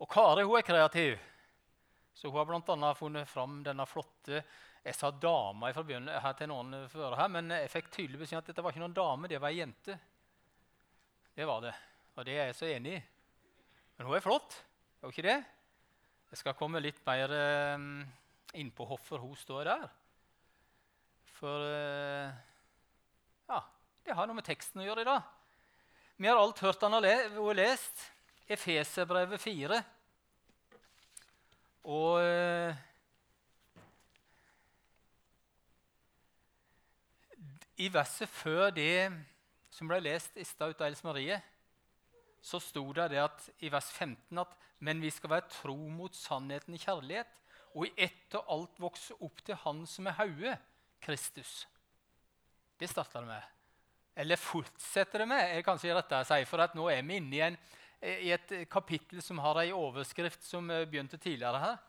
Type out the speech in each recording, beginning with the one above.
Og Kari hun er kreativ, så hun har bl.a. funnet fram denne flotte Jeg sa dama fra her til noen før her, men jeg fikk tydelig beskjed at dette var ikke noen dame, det var ei jente. Det var det. Og det er jeg så enig i. Men hun er flott, er hun ikke det? Jeg skal komme litt mer eh, inn på hvorfor hun står der. For eh, ja, det har noe med teksten å gjøre i dag. Vi har alt hørt han og le lest. Efeserbrevet 4. Og eh, I verset før det som ble lest i stad av Else Marie, så sto det, det at, i vers 15 at men vi skal være tro mot sannheten i kjærlighet, og i ett og alt vokse opp til Han som er hodet, Kristus. Det starter det med. Eller fortsetter det med, er kanskje rettere å si. For nå er vi inne i, en, i et kapittel som har ei overskrift som eh, begynte tidligere her.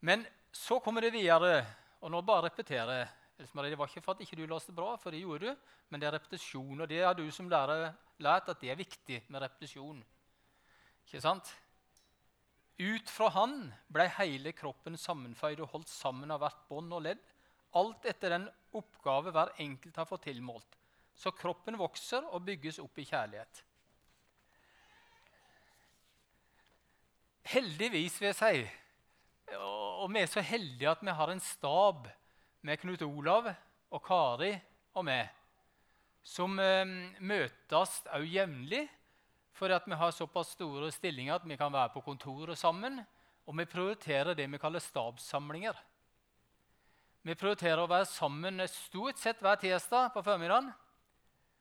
Men så kommer det videre, og nå bare repeterer jeg. Det var ikke for at ikke du leste bra, for det gjorde du, men det er repetisjon. Og det har du som lærer lært at det er viktig med repetisjon. Ikke sant? Ut fra han ble hele kroppen sammenføyd og holdt sammen av hvert bånd og ledd, alt etter den oppgave hver enkelt har fått tilmålt. Så kroppen vokser og bygges opp i kjærlighet. Heldigvis, vil jeg si, og vi er så heldige at vi har en stab med Knut Olav og Kari og meg, som eh, møtes òg jevnlig at vi har såpass store stillinger at vi kan være på kontoret sammen. Og vi prioriterer det vi kaller stabssamlinger. Vi prioriterer å være sammen stort sett hver tirsdag på formiddagen.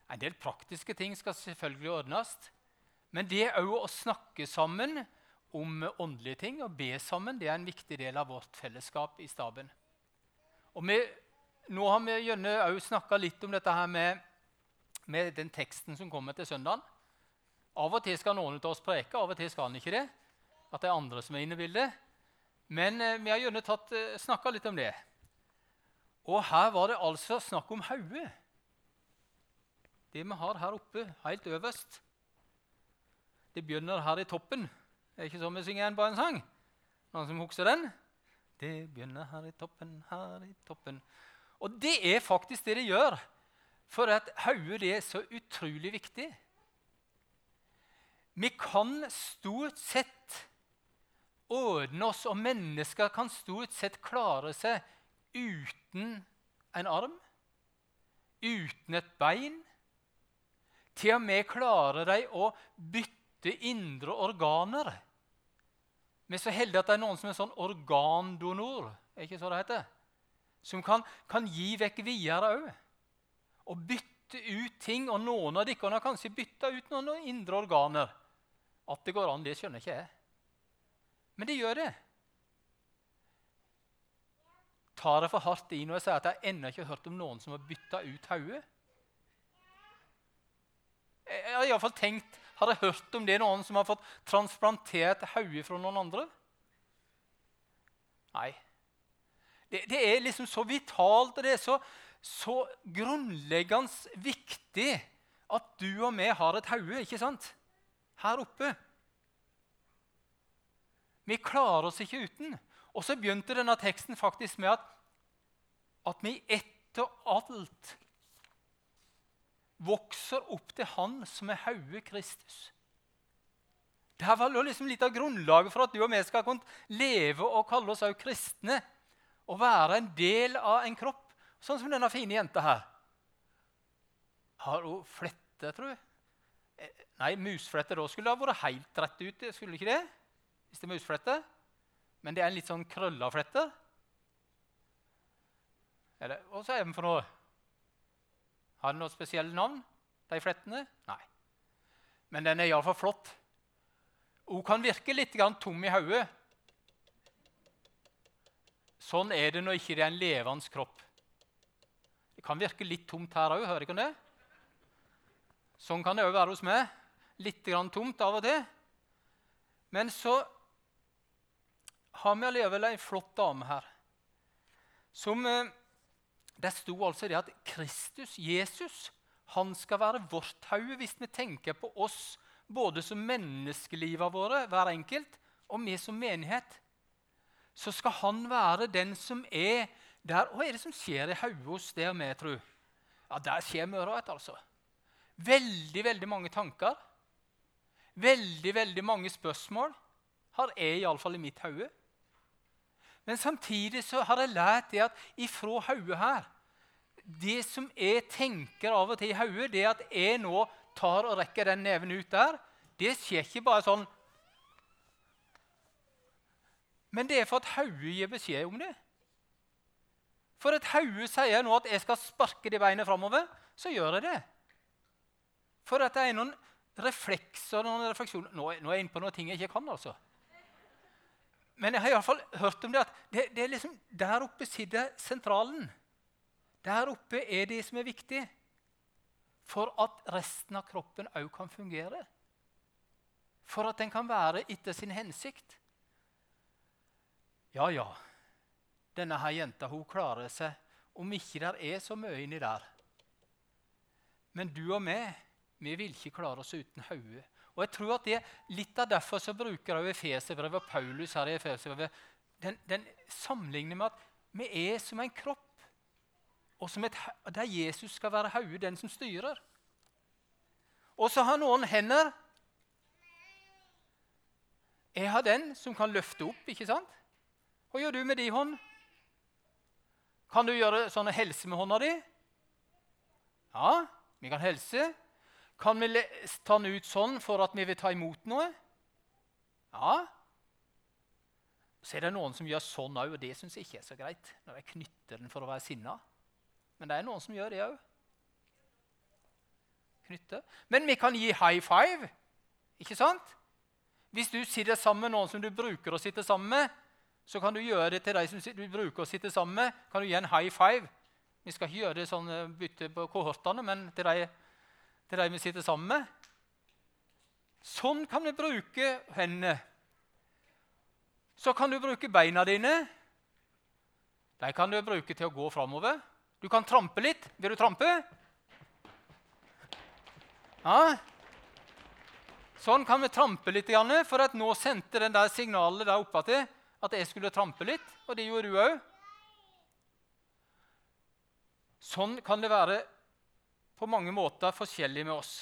En del praktiske ting skal selvfølgelig ordnes. Men det òg å snakke sammen om åndelige ting og be sammen det er en viktig del av vårt fellesskap i staben. Og vi, Nå har vi gjerne òg snakka litt om dette her med, med, den teksten som kommer til søndagen. Av og til skal noen av oss preke, av og til skal han ikke det. At det er andre som er inne i bildet. Men eh, vi har gjerne eh, snakka litt om det. Og her var det altså snakk om hodet. Det vi har her oppe, helt øverst. Det begynner her i toppen. Det er ikke sånn vi synger en barnesang? Noen som husker den? Det begynner her i toppen, her i toppen. Og det er faktisk det det gjør. For at hodet er så utrolig viktig. Vi kan stort sett ordne oss, og mennesker kan stort sett klare seg uten en arm, uten et bein. Til og med klarer de å bytte indre organer. Vi er så heldige at det er noen som er sånn organdonor. er ikke så det heter? Som kan, kan gi vekk videre òg. Og bytte ut ting. Og noen av dere har kanskje bytta ut noen indre organer. At det går an, det skjønner ikke jeg. Men det gjør det. Tar jeg for hardt i når jeg sier at jeg ennå ikke har hørt om noen som har bytta ut hodet? Jeg har iallfall tenkt har dere hørt om det noen som har fått transplantert hodet fra noen andre? Nei. Det, det, er liksom så vitalt og det er så, så grunnleggende viktig at du og vi har et hode ikke sant? her oppe. Vi klarer oss ikke uten. Og så begynte denne teksten faktisk med at, at vi ett og alt vokser opp til Han som er hodet Kristus. Det var liksom litt av grunnlaget for at du og vi skal kunne leve og kalle oss også kristne. Og være en del av en kropp, sånn som denne fine jenta her. Har hun flette, tror jeg? Eh, nei, musflette. Da skulle det ha vært helt rett ut. skulle ikke det? Hvis det er musflette. Men det er en litt sånn krølla flette. Hva er den for noe? Har den noe spesielle navn, de flettene? Nei. Men den er iallfall flott. Hun kan virke litt tom i hodet. Sånn er det når ikke det er en levende kropp. Det kan virke litt tomt her òg. Hører ikke det? Sånn kan det òg være hos meg. Litt tomt av og til. Men så har vi allikevel ei flott dame her som eh, det sto altså det at Kristus, Jesus, han skal være vårt hode hvis vi tenker på oss både som menneskelivet våre, hver enkelt, og vi som menighet, så skal han være den som er der. Hva er det som skjer i hodet hos det og meg, tro? Ja, der skjer mye altså. Veldig, veldig mange tanker. Veldig, veldig mange spørsmål har jeg iallfall i mitt hode. Men samtidig så har jeg lært det at ifra hodet her Det som jeg tenker av og til i hodet, det at jeg nå tar og rekker den neven ut der, det skjer ikke bare sånn Men det er for at hodet gir beskjed om det. For at hodet sier nå at jeg skal sparke de beina framover, så gjør jeg det. For at det er noen reflekser noen refleksjoner Nå, nå er jeg inne på noen ting jeg ikke kan. altså. Men jeg har i alle fall hørt om det at det, det er liksom, der oppe sitter sentralen. Der oppe er det som er viktig for at resten av kroppen òg kan fungere. For at den kan være etter sin hensikt. Ja, ja, denne her jenta hun klarer seg om ikke der er så mye inni der. Men du og meg, vi vil ikke klare oss uten hodet. Og jeg tror at det Litt av derfor så bruker også Efeserbrevet og Paulus her i Efeserbrevet den, den sammenligner med at vi er som en kropp, og et, der Jesus skal være hodet, den som styrer. Og så har noen hender. Jeg har den som kan løfte opp. ikke sant? Hva gjør du med de hånd? Kan du gjøre sånne helse med hånda di? Ja, vi kan helse. Kan vi ta den ut sånn for at vi vil ta imot noe? Ja. Så er det noen som gjør sånn òg, og det syns jeg ikke er så greit. når jeg knytter den for å være sinna. Men det er noen som gjør det òg. Men vi kan gi high five, ikke sant? Hvis du sitter sammen med noen som du bruker å sitte sammen med, så kan du gjøre det til de som du bruker å sitte sammen med. kan du gi en high five. Vi skal ikke gjøre det sånn eh, bytte på kohortene, men til de til de vi sitter sammen med. Sånn kan vi bruke hendene. Så kan du bruke beina dine. De kan du bruke til å gå framover. Du kan trampe litt. Vil du trampe? Ja. Sånn kan vi trampe litt, for at nå sendte den der signalet der oppe til at jeg skulle trampe litt, og det gjorde du òg. Sånn kan det være på mange måter forskjellig med oss.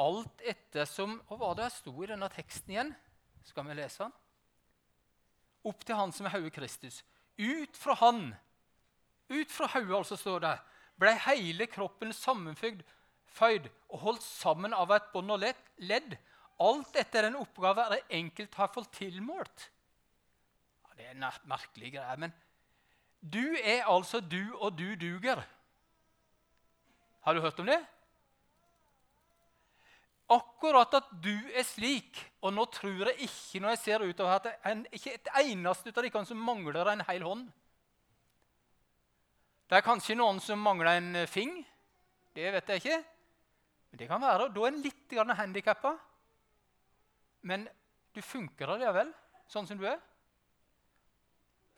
Alt ettersom Hva det sto i denne teksten igjen? Skal vi lese den? Opp til Han som er hodet Kristus. Ut fra Han, ut fra hodet, altså, står det, ble hele kroppen sammenføyd føyd, og holdt sammen av et bånd og ledd. Alt etter den oppgave det enkelt har fått tilmålt. Ja, det er en merkelig greie, men du er altså du, og du duger. Har du hørt om det? Akkurat at du er slik, og nå tror jeg ikke når jeg ser utover at det er ikke et eneste av dere som mangler en hel hånd. Det er kanskje noen som mangler en fing. Det vet jeg ikke. Men det kan være, Da er en litt handikappa. Men du funker allikevel, sånn som du er.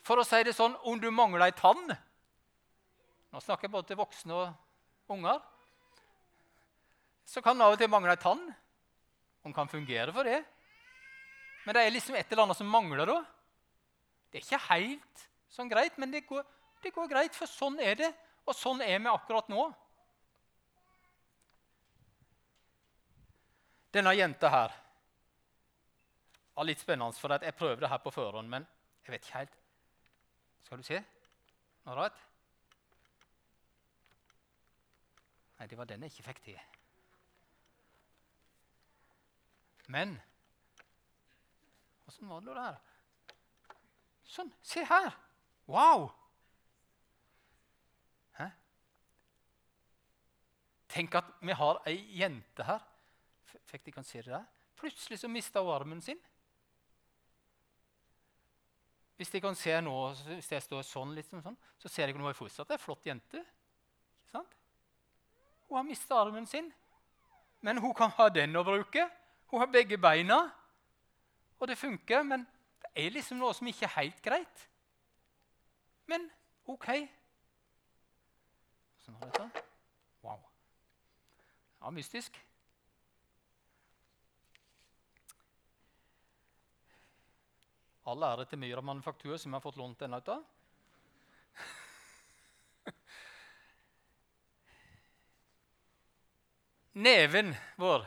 For å si det sånn, om du mangler ei tann Nå snakker jeg både til voksne og unger, så kan av og til mangle ei tann. Hun kan fungere for det. Men det er liksom et eller annet som mangler da. Det er ikke helt sånn greit, men det går, det går greit, for sånn er det. Og sånn er vi akkurat nå. Denne jenta her var litt spennende, for jeg prøvde det her på forhånd, men jeg vet ikke helt. Skal du se? Noe rart? Nei, det var den jeg ikke fikk til. Men Åssen var det nå der? Sånn. Se her! Wow! Hæ? Tenk at vi har ei jente her. Fikk de kan se det der? Plutselig så mista hun armen sin. Hvis de kan se nå, hvis jeg står sånn, liksom sånn, så ser jeg at hun er fortsatt ei flott jente. Ikke sant? Hun har mista armen sin, men hun kan ha den å bruke. Hun har begge beina, og det funker. Men det er liksom noe som ikke er helt greit. Men OK. Sånn har dette. Wow. Ja, mystisk. All ære til Myra Manufaktur, som har fått lånt denne. uten. Neven vår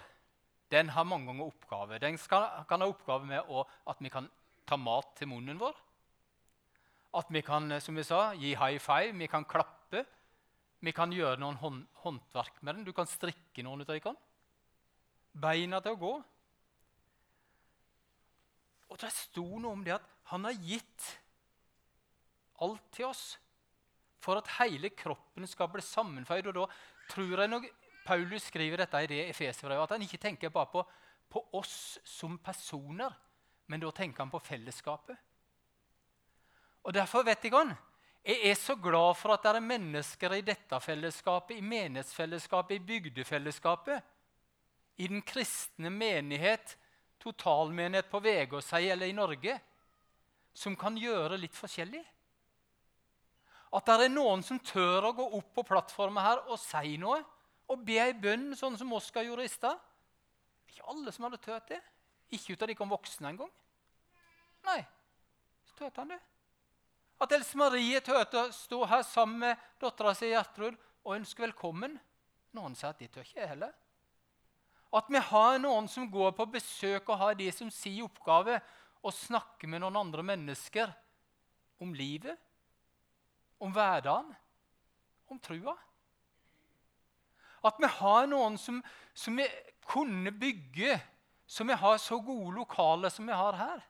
den har mange ganger oppgaver. Den skal, kan ha oppgave med å, at vi kan ta mat til munnen vår. At vi kan som vi sa, gi high five, vi kan klappe. Vi kan gjøre noen hånd, håndverk med den. Du kan strikke noen ut av dem. Beina til å gå. Og det sto noe om det at han har gitt alt til oss for at hele kroppen skal bli sammenføyd. Og da tror jeg nok Paulus skriver dette i det Efeserbrevet, at han ikke tenker bare på, på, oss som personer, men da tenker han på fellesskapet. Og Derfor vet jeg han, jeg er så glad for at det er mennesker i dette fellesskapet, i menighetsfellesskapet, i bygdefellesskapet, i den kristne menighet, totalmenighet på Vegårshei eller i Norge, som kan gjøre litt forskjellig. At det er noen som tør å gå opp på plattformen her og si noe og be ei bønn, sånn som Oskar gjorde i stad. Ikke alle som hadde tørt det. Ikke ut av de kom voksne engang. Nei, så tørte han det. At Else Marie turte å stå her sammen med dattera si Gjertrud og ønske velkommen. Noen sier at det tør ikke jeg heller. At vi har noen som går på besøk og har de som sier oppgave å snakke med noen andre mennesker om livet, om hverdagen, om trua. At vi har noen som, som vi kunne bygge, som vi har så gode lokaler som vi har her.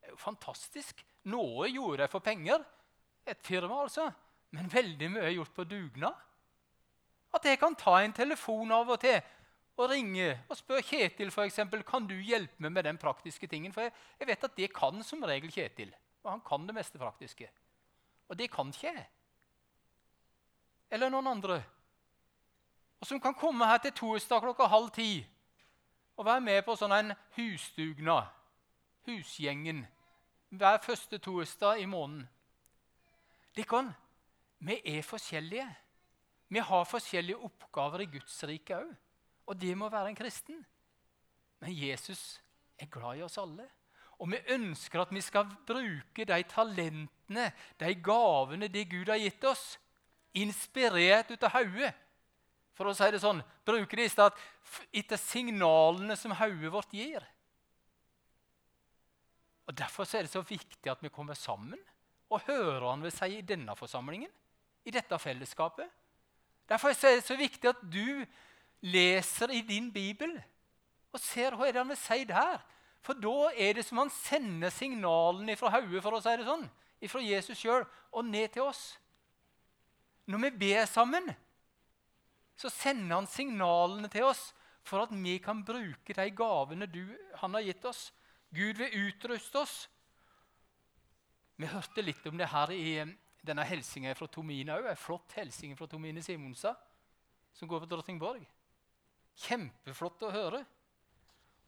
Det er jo fantastisk. Noe gjorde jeg for penger, et firma altså, men veldig mye er gjort på dugnad. At jeg kan ta en telefon av og til og ringe og spørre Kjetil for eksempel, kan du hjelpe meg med den praktiske tingen. For jeg, jeg vet at det kan som regel Kjetil. Og han kan det meste praktiske. Og det kan ikke jeg. Eller noen andre og som kan komme her til torsdag klokka halv ti og være med på sånn en husdugnad. Husgjengen. Hver første torsdag i måneden. Dere, vi er forskjellige. Vi har forskjellige oppgaver i Guds rike òg. Og det må være en kristen. Men Jesus er glad i oss alle. Og vi ønsker at vi skal bruke de talentene, de gavene, det Gud har gitt oss, inspirert ut av hodet for å si det sånn, bruker det i stedet etter signalene som hodet vårt gir. Og Derfor er det så viktig at vi kommer sammen og hører han vil si i denne forsamlingen, i dette fellesskapet. Derfor er det så viktig at du leser i din bibel og ser hva er det han vil si der. For da er det som han sender signalene fra hodet for å si det sånn, fra Jesus sjøl og ned til oss. Når vi ber sammen, så sender han signalene til oss for at vi kan bruke de gavene du, han har gitt oss. Gud vil utruste oss. Vi hørte litt om det her i eh, denne hilsingen fra Tomine òg. En flott hilsing fra Tomine Simonsa, som går på Drottningborg. Kjempeflott å høre.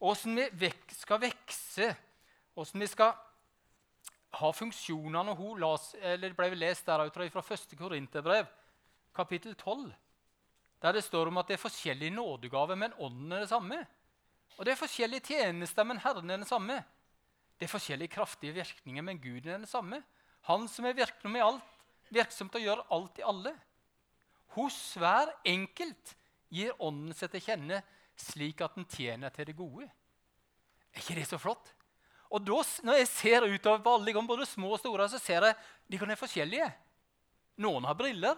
Åssen vi skal vekse, åssen vi skal ha funksjonene Hun las, eller ble lest der fra 1. Korinterbrev, kapittel 12 der det står om at det er forskjellige nådegaver, men ånden er det samme. Og det er forskjellige tjenester, men Herren er den samme. Det er forskjellige kraftige virkninger, men Gud er den samme. Han som er virksom i alt, virksom til å gjøre alt i alle. Hos hver enkelt gir ånden seg til kjenne slik at den tjener til det gode. Er ikke det så flott? Og da, Når jeg ser utover på alle, både små og store, så ser jeg de kan være forskjellige. Noen har briller,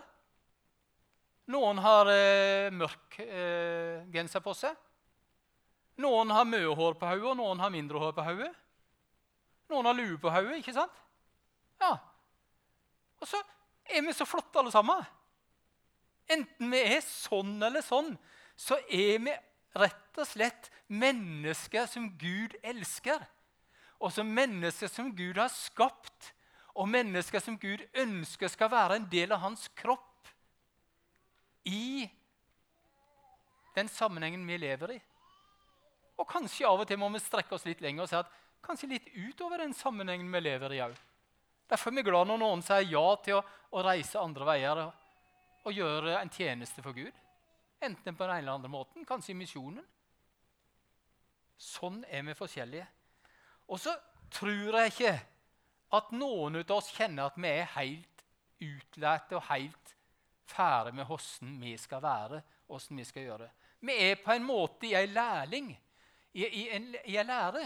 noen har eh, mørk eh, genser på seg. Noen har mye hår på hodet, og noen har mindre hår på hodet. Noen har lue på hodet, ikke sant? Ja. Og så er vi så flotte alle sammen. Enten vi er sånn eller sånn, så er vi rett og slett mennesker som Gud elsker. Og som mennesker som Gud har skapt, og mennesker som Gud ønsker skal være en del av hans kropp i den sammenhengen vi lever i. Og kanskje av og til må vi strekke oss litt lenger og si at kanskje litt utover den sammenhengen vi lever i òg. Derfor er vi glad når noen sier ja til å, å reise andre veier og, og, gjøre en tjeneste for Gud. Enten på den ene eller andre måten, kanskje i misjonen. Sånn er vi forskjellige. Og så tror jeg ikke at noen av oss kjenner at vi er helt utlærte og helt ferdig med hvordan vi skal være, hvordan vi skal gjøre. Vi er på en måte i ei lærling, i, i, en, i en lære.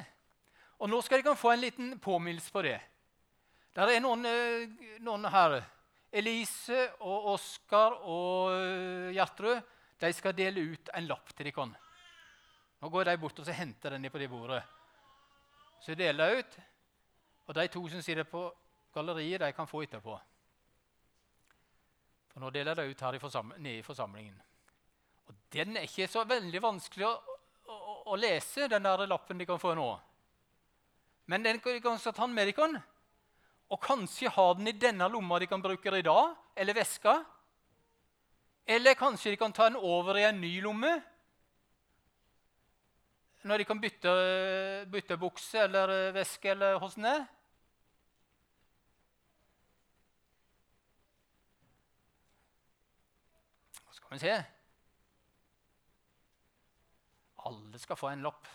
Og nå skal dere få en liten påminnelse på det. Der er noen, eh, noen her. Elise og Oskar og eh, Gjertrud de skal dele ut en lapp til dere. Nå går de bort og så henter den på det bordet. Så deler deler ut. Og de to som sitter på galleriet, de kan få etterpå. For nå deler jeg det ut her i nede i forsamlingen. Og Den er ikke så veldig vanskelig å, å, å lese, den der lappen de kan få nå. Men den kan de ta med dere. Og kanskje ha den i denne lomma de kan bruke i dag, eller veska. Eller kanskje de kan ta den over i en ny lomme når de kan bytte, bytte bukse eller veske eller hvordan det er. Skal vi se Alle skal få en lopp.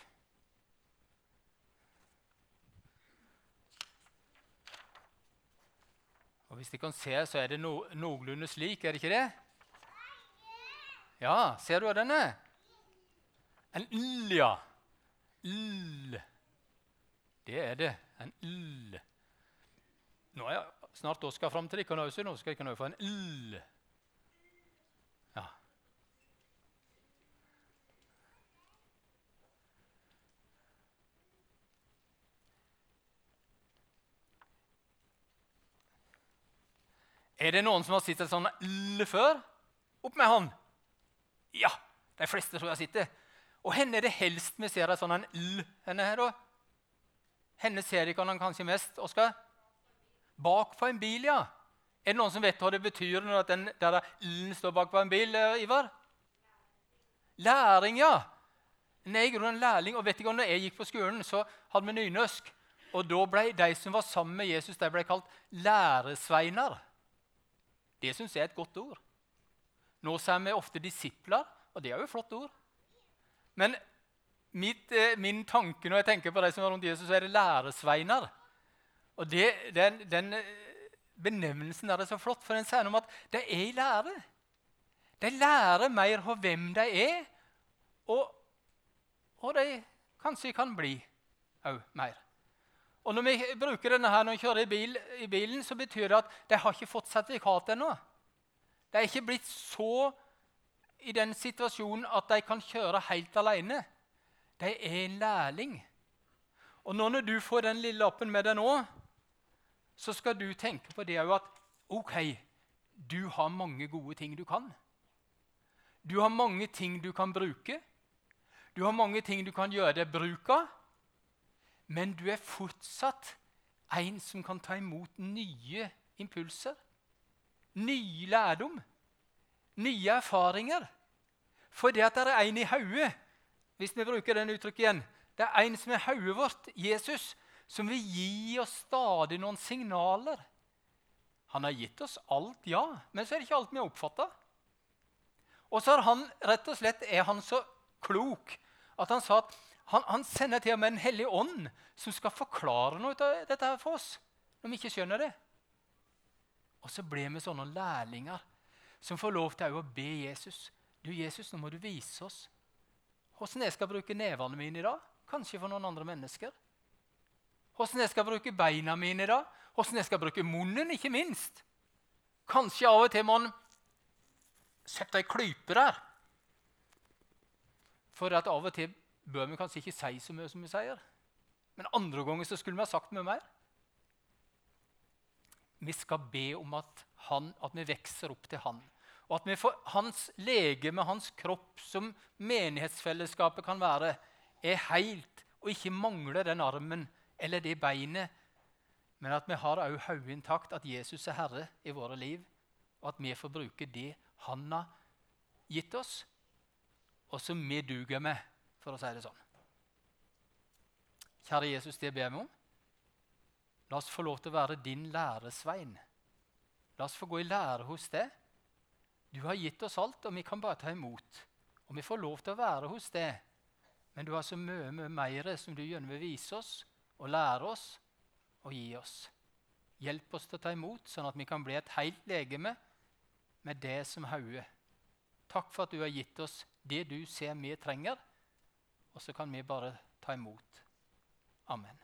Og Hvis de kan se, så er det no noenlunde slik, er det ikke det? Ja, ser du denne? den? En l, ja. L. Det er det. En l. Nå er jeg snart Oskar fram til dere så Nå skal dere få en l. Er det noen som har sett et sånn L før? Opp med hånd. Ja, de fleste tror jeg sitter. Og henne er det helst vi ser et en L henne her? Henne ser ikke han kanskje mest, Oskar? Bak på en bil, ja. Er det noen som vet hva det betyr når den der L-en står bak på en bil? Eh, Ivar? Læring, ja. Nei, jeg er en lærling, og vet ikke, når jeg gikk på skolen, så hadde vi nynorsk. Og da ble de som var sammen med Jesus, de ble kalt læresveiner. Det syns jeg er et godt ord. Nå sier vi ofte disipler, og det er jo et flott ord. Men mitt, eh, min tanke når jeg tenker på de som var rundt Jesus, så er det læresveiner. Og det, den, den, eh, benevnelsen er det så flott, for den sier noe om at de er i lære. De lærer mer av hvem de er, og, og de kanskje kan bli òg mer. Og Når vi bruker denne her når vi kjører i, bil, i bilen, så betyr det at de har ikke fått sertifikat ennå. De er ikke blitt så i den situasjonen at de kan kjøre helt alene. De er en lærling. Og nå når du får den lille lappen med deg nå, så skal du tenke på det at ok, du har mange gode ting du kan. Du har mange ting du kan bruke. Du har mange ting du kan gjøre deg bruk av. Men du er fortsatt en som kan ta imot nye impulser, ny lærdom, nye erfaringer. For det at det er en i hodet, hvis vi bruker den uttrykket igjen. Det er en som er hodet vårt, Jesus, som vil gi oss stadig noen signaler. Han har gitt oss alt, ja, men så er det ikke alt vi har oppfatta. Og så er han rett og slett er han så klok at han sa at han, han, sender til og med en hellig ånd som skal forklare noe av dette her for oss. Når vi ikke skjønner det. Og så blir vi sånne lærlinger som får lov til å be Jesus. Du, Jesus, nå må du vise oss hvordan jeg skal bruke nevene mine i dag. Kanskje for noen andre mennesker. Hvordan jeg skal bruke beina mine i dag. Hvordan jeg skal bruke munnen, ikke minst. Kanskje av og til man sette ei klype der. For at av og til bør vi kanskje ikke si så mye som vi sier. Men andre ganger så skulle vi ha sagt mye mer. Vi skal be om at, han, at vi vokser opp til Han. Og at vi får hans legeme, hans kropp, som menighetsfellesskapet kan være, er helt og ikke mangler den armen eller det beinet. Men at vi har òg hodet intakt, at Jesus er herre i våre liv, og at vi får bruke det han har gitt oss, og som vi duger med for å si det sånn. Kjære Jesus, det ber vi om. La oss få lov til å være din læresvein. La oss få gå i lære hos deg. Du har gitt oss alt, og vi kan bare ta imot. Og vi får lov til å være hos deg. Men du har så mye, mye mer som du gjerne vil vise oss og lære oss og gi oss. Hjelp oss til å ta imot, sånn at vi kan bli et helt legeme med det som hode. Takk for at du har gitt oss det du ser vi trenger, og så kan vi bare ta imot. Amen.